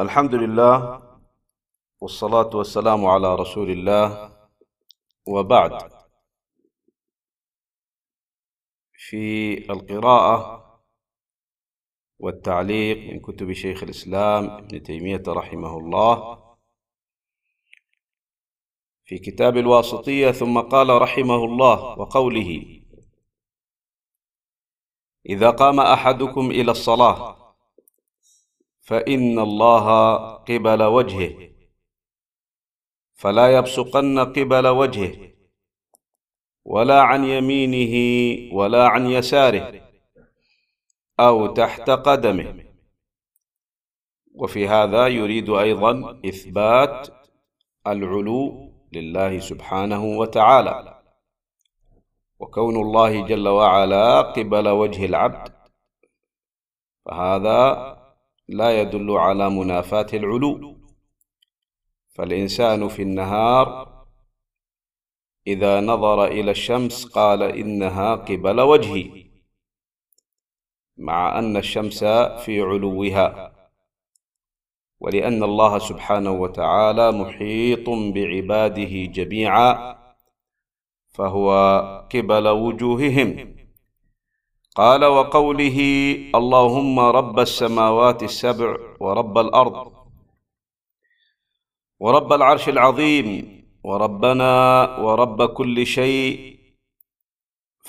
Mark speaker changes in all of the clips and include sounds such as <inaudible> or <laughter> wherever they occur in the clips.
Speaker 1: الحمد لله والصلاة والسلام على رسول الله وبعد في القراءة والتعليق من كتب شيخ الإسلام ابن تيمية رحمه الله في كتاب الواسطية ثم قال رحمه الله وقوله إذا قام أحدكم إلى الصلاة فإن الله قبل وجهه فلا يبصقن قبل وجهه ولا عن يمينه ولا عن يساره أو تحت قدمه وفي هذا يريد أيضا إثبات العلو لله سبحانه وتعالى وكون الله جل وعلا قبل وجه العبد فهذا لا يدل على منافاة العلو فالإنسان في النهار إذا نظر إلى الشمس قال إنها قبل وجهي مع أن الشمس في علوها ولأن الله سبحانه وتعالى محيط بعباده جميعا فهو قبل وجوههم قال وقوله اللهم رب السماوات السبع ورب الارض ورب العرش العظيم وربنا ورب كل شيء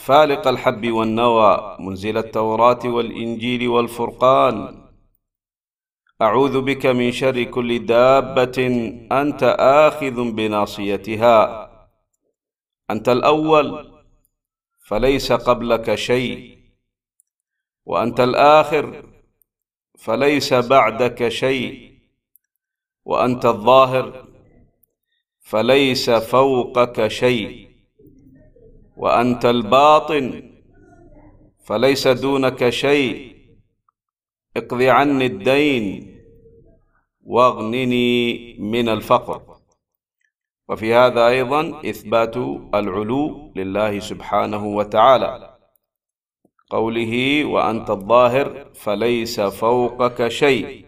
Speaker 1: فالق الحب والنوى منزل التوراه والانجيل والفرقان اعوذ بك من شر كل دابه انت اخذ بناصيتها انت الاول فليس قبلك شيء وانت الاخر فليس بعدك شيء وانت الظاهر فليس فوقك شيء وانت الباطن فليس دونك شيء اقض عني الدين واغنني من الفقر وفي هذا ايضا اثبات العلو لله سبحانه وتعالى قوله وأنت الظاهر فليس فوقك شيء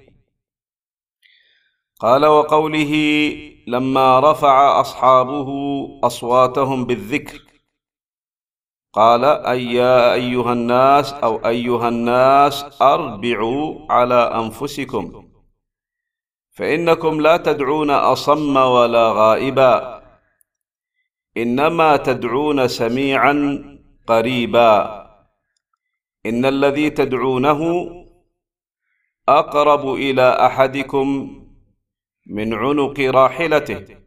Speaker 1: قال وقوله لما رفع أصحابه أصواتهم بالذكر قال أي يا أيها الناس أو أيها الناس أربعوا على أنفسكم فإنكم لا تدعون أصم ولا غائبا إنما تدعون سميعا قريبا إن الذي تدعونه أقرب إلى أحدكم من عنق راحلته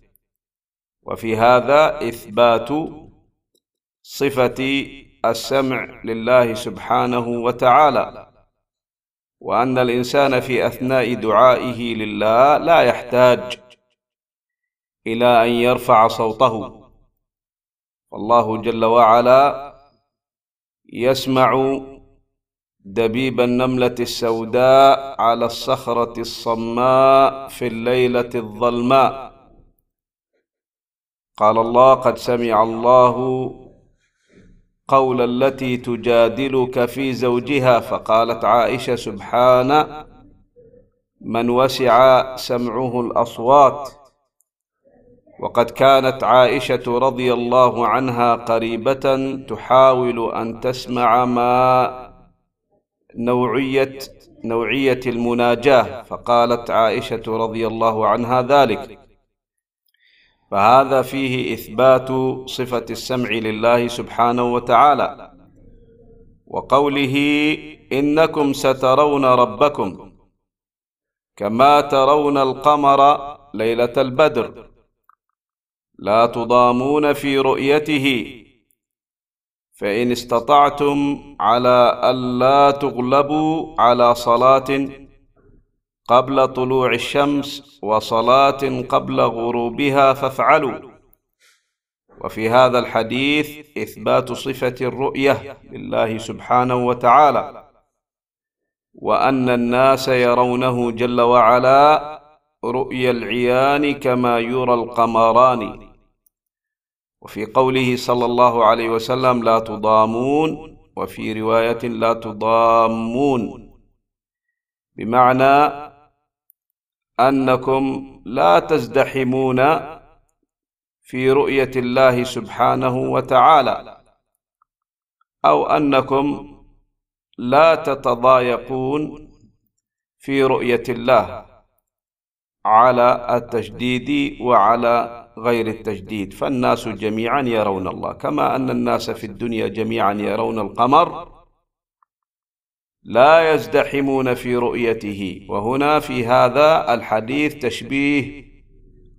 Speaker 1: وفي هذا إثبات صفة السمع لله سبحانه وتعالى وأن الإنسان في أثناء دعائه لله لا يحتاج إلى أن يرفع صوته والله جل وعلا يسمع دبيب النملة السوداء على الصخرة الصماء في الليلة الظلماء قال الله قد سمع الله قول التي تجادلك في زوجها فقالت عائشة سبحان من وسع سمعه الأصوات وقد كانت عائشة رضي الله عنها قريبة تحاول أن تسمع ما نوعية نوعية المناجاة فقالت عائشة رضي الله عنها ذلك فهذا فيه إثبات صفة السمع لله سبحانه وتعالى وقوله إنكم سترون ربكم كما ترون القمر ليلة البدر لا تضامون في رؤيته فإن استطعتم على ألا تغلبوا على صلاة قبل طلوع الشمس وصلاة قبل غروبها فافعلوا وفي هذا الحديث إثبات صفة الرؤية لله سبحانه وتعالى وأن الناس يرونه جل وعلا رؤيا العيان كما يرى القمران وفي قوله صلى الله عليه وسلم لا تضامون وفي رواية لا تضامون بمعنى أنكم لا تزدحمون في رؤية الله سبحانه وتعالى أو أنكم لا تتضايقون في رؤية الله على التشديد وعلى غير التجديد فالناس جميعا يرون الله كما ان الناس في الدنيا جميعا يرون القمر لا يزدحمون في رؤيته وهنا في هذا الحديث تشبيه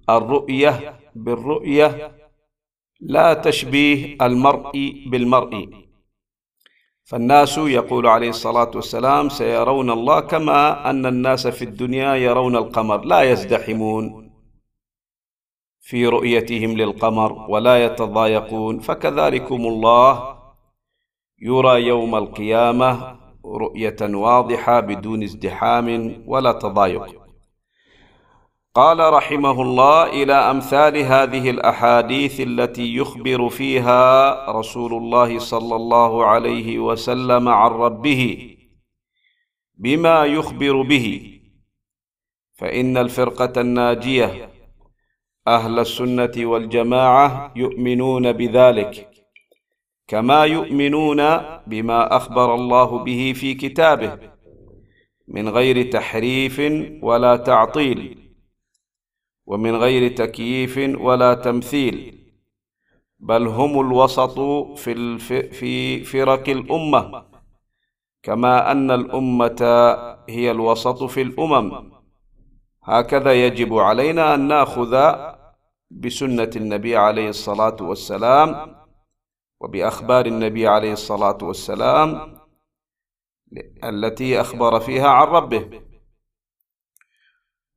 Speaker 1: الرؤيه بالرؤيه لا تشبيه المرء بالمرء فالناس يقول عليه الصلاه والسلام سيرون الله كما ان الناس في الدنيا يرون القمر لا يزدحمون في رؤيتهم للقمر ولا يتضايقون فكذلكم الله يرى يوم القيامه رؤيه واضحه بدون ازدحام ولا تضايق قال رحمه الله الى امثال هذه الاحاديث التي يخبر فيها رسول الله صلى الله عليه وسلم عن ربه بما يخبر به فان الفرقه الناجيه اهل السنه والجماعه يؤمنون بذلك كما يؤمنون بما اخبر الله به في كتابه من غير تحريف ولا تعطيل ومن غير تكييف ولا تمثيل بل هم الوسط في الف... في فرق الامه كما ان الامه هي الوسط في الامم هكذا يجب علينا أن نأخذ بسنة النبي عليه الصلاة والسلام وبأخبار النبي عليه الصلاة والسلام التي أخبر فيها عن ربه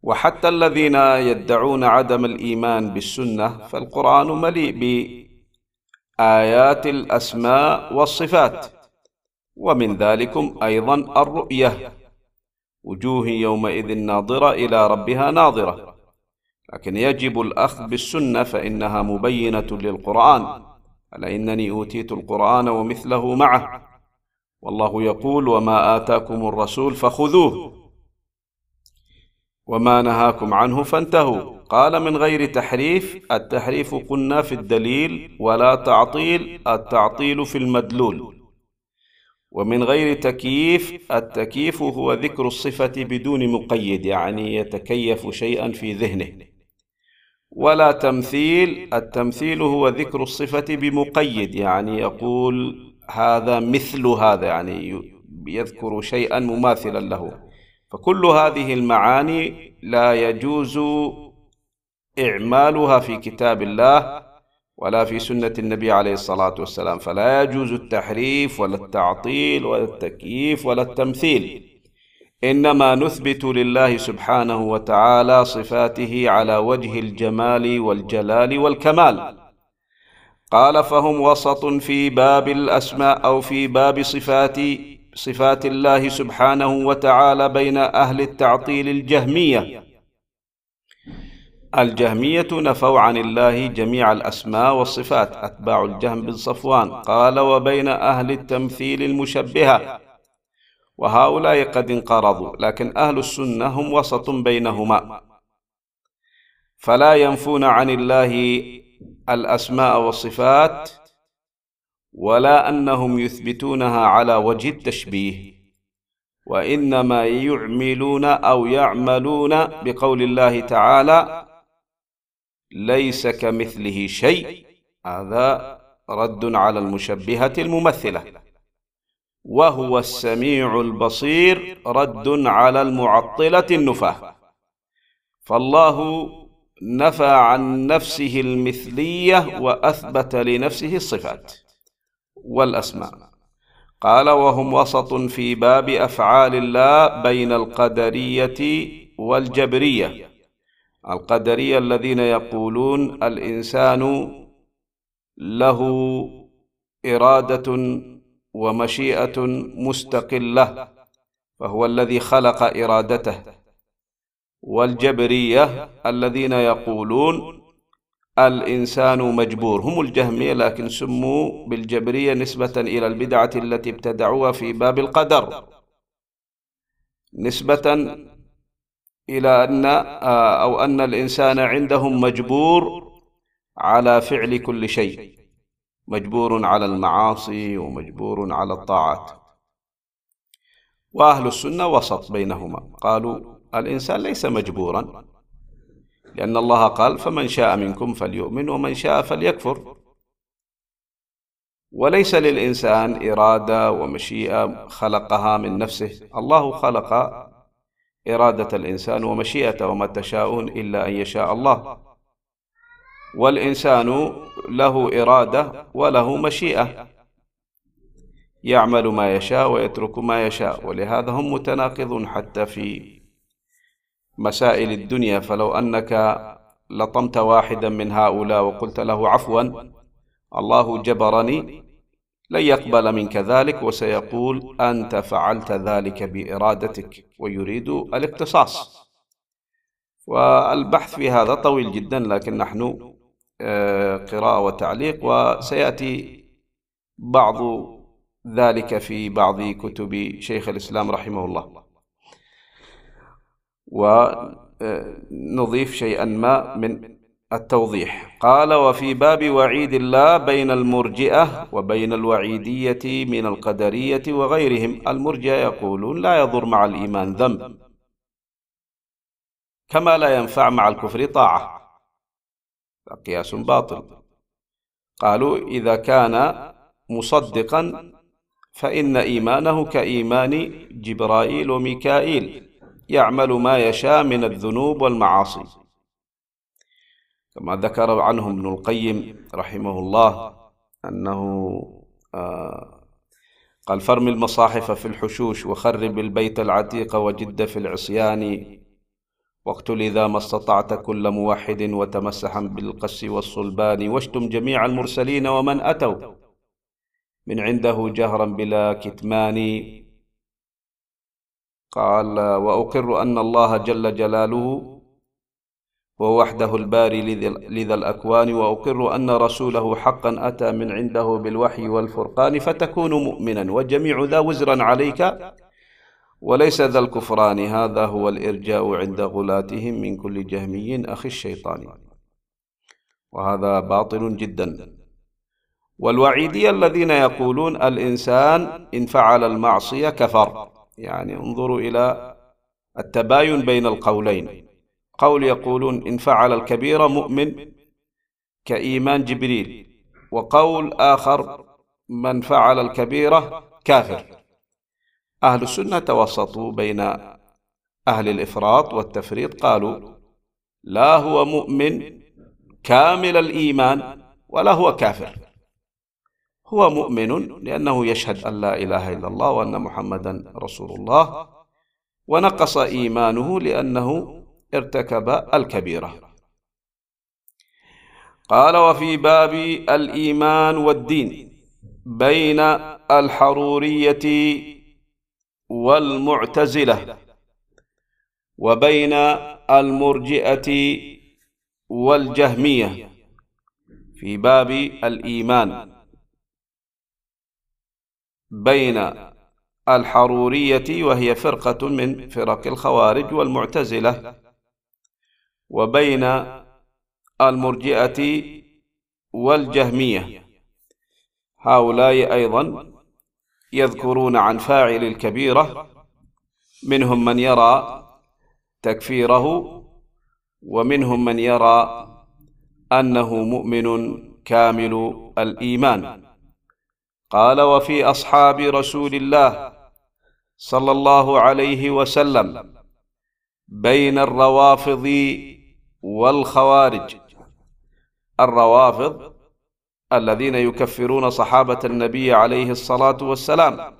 Speaker 1: وحتى الذين يدعون عدم الإيمان بالسنة فالقرآن مليء بآيات الأسماء والصفات ومن ذلكم أيضا الرؤية وجوه يومئذ ناظرة إلى ربها ناظرة لكن يجب الأخذ بالسنة فإنها مبينة للقرآن ألا إنني أوتيت القرآن ومثله معه والله يقول وما آتاكم الرسول فخذوه وما نهاكم عنه فانتهوا قال من غير تحريف التحريف قلنا في الدليل ولا تعطيل التعطيل في المدلول ومن غير تكييف التكييف هو ذكر الصفة بدون مقيد يعني يتكيف شيئا في ذهنه ولا تمثيل التمثيل هو ذكر الصفة بمقيد يعني يقول هذا مثل هذا يعني يذكر شيئا مماثلا له فكل هذه المعاني لا يجوز إعمالها في كتاب الله ولا في سنة النبي عليه الصلاة والسلام فلا يجوز التحريف ولا التعطيل ولا التكييف ولا التمثيل إنما نثبت لله سبحانه وتعالى صفاته على وجه الجمال والجلال والكمال قال فهم وسط في باب الأسماء أو في باب صفات صفات الله سبحانه وتعالى بين أهل التعطيل الجهمية الجهمية نفوا عن الله جميع الأسماء والصفات أتباع الجهم بن صفوان قال وبين أهل التمثيل المشبهة وهؤلاء قد انقرضوا لكن أهل السنة هم وسط بينهما فلا ينفون عن الله الأسماء والصفات ولا أنهم يثبتونها على وجه التشبيه وإنما يعملون أو يعملون بقول الله تعالى ليس كمثله شيء هذا رد على المشبهة الممثلة وهو السميع البصير رد على المعطلة النفاة فالله نفى عن نفسه المثلية وأثبت لنفسه الصفات والأسماء قال وهم وسط في باب أفعال الله بين القدرية والجبرية القدرية الذين يقولون الإنسان له إرادة ومشيئة مستقلة فهو الذي خلق إرادته والجبرية الذين يقولون الإنسان مجبور هم الجهمية لكن سموا بالجبرية نسبة إلى البدعة التي ابتدعوها في باب القدر نسبة إلى أن آه، أو أن الإنسان عندهم مجبور على فعل كل شيء مجبور على المعاصي ومجبور على الطاعات وأهل السنة وسط بينهما قالوا الإنسان ليس مجبورا لأن الله قال فمن شاء منكم فليؤمن ومن شاء فليكفر وليس للإنسان إرادة ومشيئة خلقها من نفسه الله خلق إرادة الإنسان ومشيئته وما تشاءون إلا أن يشاء الله والإنسان له إرادة وله مشيئة يعمل ما يشاء ويترك ما يشاء ولهذا هم متناقضون حتى في مسائل الدنيا فلو أنك لطمت واحدا من هؤلاء وقلت له عفوا الله جبرني لن يقبل منك ذلك وسيقول أنت فعلت ذلك بإرادتك ويريد الاقتصاص والبحث في هذا طويل جدا لكن نحن آه، قراءة وتعليق وسيأتي بعض ذلك في بعض كتب شيخ الإسلام رحمه الله ونضيف آه، شيئا ما من التوضيح قال وفي باب وعيد الله بين المرجئة وبين الوعيدية من القدرية وغيرهم المرجئة يقولون لا يضر مع الإيمان ذنب كما لا ينفع مع الكفر طاعة قياس باطل قالوا إذا كان مصدقا فإن إيمانه كإيمان جبرائيل وميكائيل يعمل ما يشاء من الذنوب والمعاصي كما ذكر عنه ابن القيم رحمه الله أنه آه، قال فرم المصاحف في الحشوش وخرب البيت العتيق وجد في العصيان واقتل إذا ما استطعت كل موحد وتمسحا بالقس والصلبان واشتم جميع المرسلين ومن أتوا من عنده جهرا بلا كتمان قال وأقر أن الله جل جلاله وهو وحده الباري لذا الأكوان وأقر أن رسوله حقا أتى من عنده بالوحي والفرقان فتكون مؤمنا والجميع ذا وزرا عليك وليس ذا الكفران هذا هو الإرجاء عند غلاتهم من كل جهمي أخي الشيطان وهذا باطل جدا والوعيدية الذين يقولون الإنسان إن فعل المعصية كفر يعني انظروا إلى التباين بين القولين قول يقولون إن فعل الكبيرة مؤمن كإيمان جبريل وقول آخر من فعل الكبيرة كافر أهل السنة توسطوا بين أهل الإفراط والتفريط قالوا لا هو مؤمن كامل الإيمان ولا هو كافر هو مؤمن لأنه يشهد أن لا إله إلا الله وأن محمدا رسول الله ونقص إيمانه لأنه ارتكب الكبيرة قال وفي باب الإيمان والدين بين الحرورية والمعتزلة وبين المرجئة والجهمية في باب الإيمان بين الحرورية وهي فرقة من فرق الخوارج والمعتزلة وبين المرجئة والجهمية هؤلاء أيضا يذكرون عن فاعل الكبيرة منهم من يرى تكفيره ومنهم من يرى أنه مؤمن كامل الإيمان قال وفي أصحاب رسول الله صلى الله عليه وسلم بين الروافض والخوارج الروافض الذين يكفرون صحابة النبي عليه الصلاة والسلام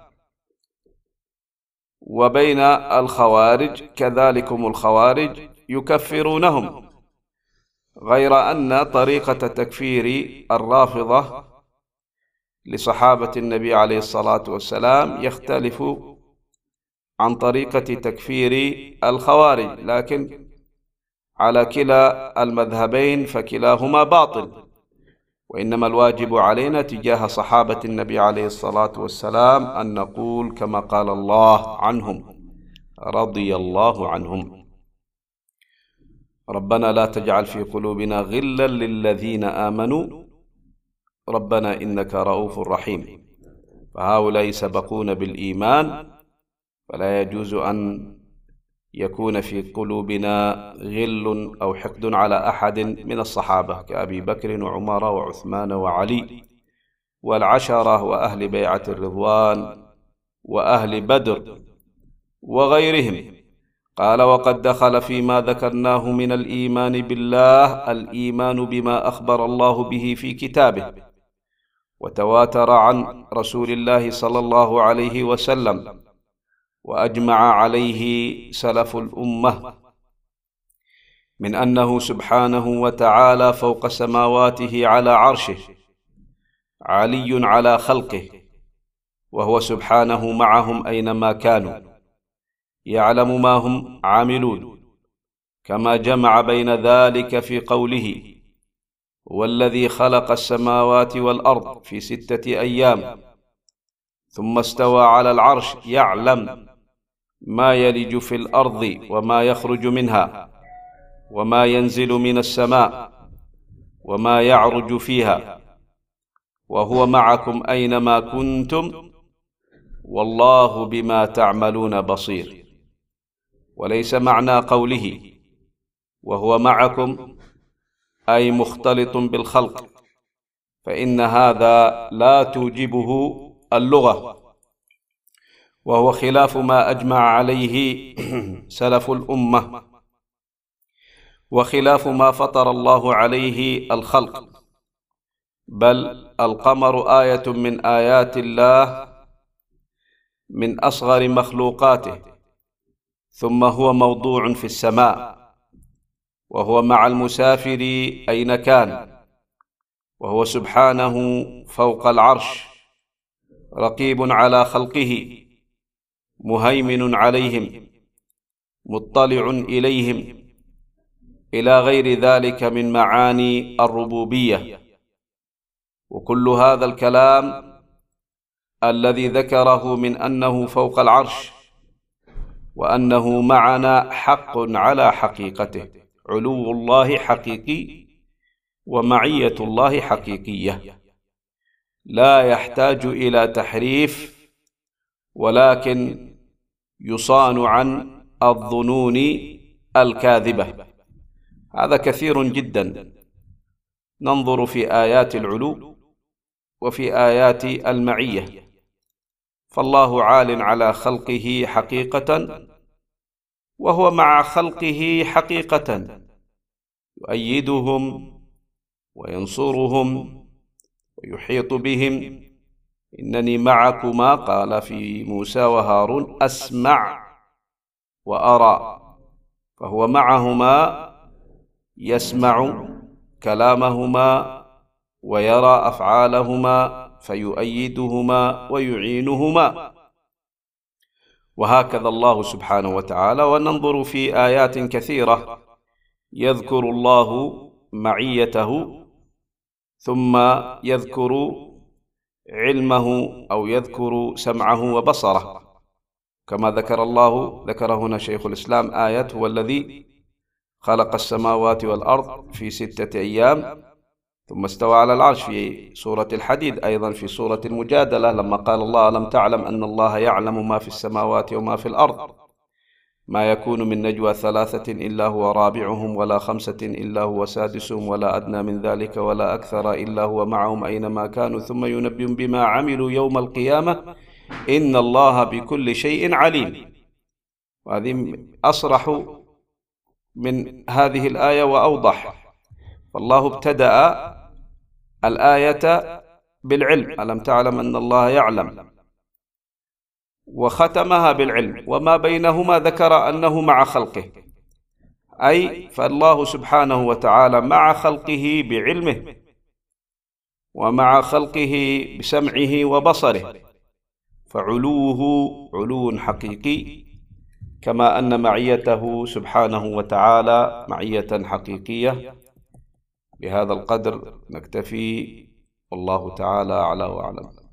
Speaker 1: وبين الخوارج كذلكم الخوارج يكفرونهم غير أن طريقة تكفير الرافضة لصحابة النبي عليه الصلاة والسلام يختلف عن طريقة تكفير الخوارج لكن على كلا المذهبين فكلاهما باطل وإنما الواجب علينا تجاه صحابة النبي عليه الصلاة والسلام أن نقول كما قال الله عنهم رضي الله عنهم ربنا لا تجعل في قلوبنا غلا للذين آمنوا ربنا إنك رؤوف رحيم فهؤلاء سبقون بالإيمان فلا يجوز أن يكون في قلوبنا غل أو حقد على أحد من الصحابة كأبي بكر وعمر وعثمان وعلي والعشرة وأهل بيعة الرضوان وأهل بدر وغيرهم قال وقد دخل فيما ذكرناه من الإيمان بالله الإيمان بما أخبر الله به في كتابه وتواتر عن رسول الله صلى الله عليه وسلم واجمع عليه سلف الامه من انه سبحانه وتعالى فوق سماواته على عرشه علي على خلقه وهو سبحانه معهم اينما كانوا يعلم ما هم عاملون كما جمع بين ذلك في قوله والذي خلق السماوات والارض في سته ايام ثم استوى على العرش يعلم ما يلج في الارض وما يخرج منها وما ينزل من السماء وما يعرج فيها وهو معكم اينما كنتم والله بما تعملون بصير وليس معنى قوله وهو معكم اي مختلط بالخلق فان هذا لا توجبه اللغه وهو خلاف ما اجمع عليه <clears throat> سلف الامه وخلاف ما فطر الله عليه الخلق بل القمر ايه من ايات الله من اصغر مخلوقاته ثم هو موضوع في السماء وهو مع المسافر اين كان وهو سبحانه فوق العرش رقيب على خلقه مهيمن عليهم مطلع اليهم الى غير ذلك من معاني الربوبيه وكل هذا الكلام الذي ذكره من انه فوق العرش وانه معنا حق على حقيقته علو الله حقيقي ومعيه الله حقيقيه لا يحتاج الى تحريف ولكن يصان عن الظنون الكاذبة هذا كثير جدا ننظر في آيات العلو وفي آيات المعية فالله عال على خلقه حقيقة وهو مع خلقه حقيقة يؤيدهم وينصرهم ويحيط بهم إنني معكما قال في موسى وهارون أسمع وأرى فهو معهما يسمع كلامهما ويرى أفعالهما فيؤيدهما ويعينهما وهكذا الله سبحانه وتعالى وننظر في آيات كثيرة يذكر الله معيته ثم يذكر علمه أو يذكر سمعه وبصره كما ذكر الله ذكر هنا شيخ الإسلام آية هو الذي خلق السماوات والأرض في ستة أيام ثم استوى على العرش في سورة الحديد أيضا في سورة المجادلة لما قال الله لم تعلم أن الله يعلم ما في السماوات وما في الأرض ما يكون من نجوى ثلاثة إلا هو رابعهم ولا خمسة إلا هو سادسهم ولا أدنى من ذلك ولا أكثر إلا هو معهم أينما كانوا ثم ينبئهم بما عملوا يوم القيامة إن الله بكل شيء عليم وهذه أصرح من هذه الآية وأوضح والله ابتدأ الآية بالعلم ألم تعلم أن الله يعلم وختمها بالعلم وما بينهما ذكر انه مع خلقه اي فالله سبحانه وتعالى مع خلقه بعلمه ومع خلقه بسمعه وبصره فعلوه علو حقيقي كما ان معيته سبحانه وتعالى معيه حقيقيه بهذا القدر نكتفي والله تعالى اعلى واعلم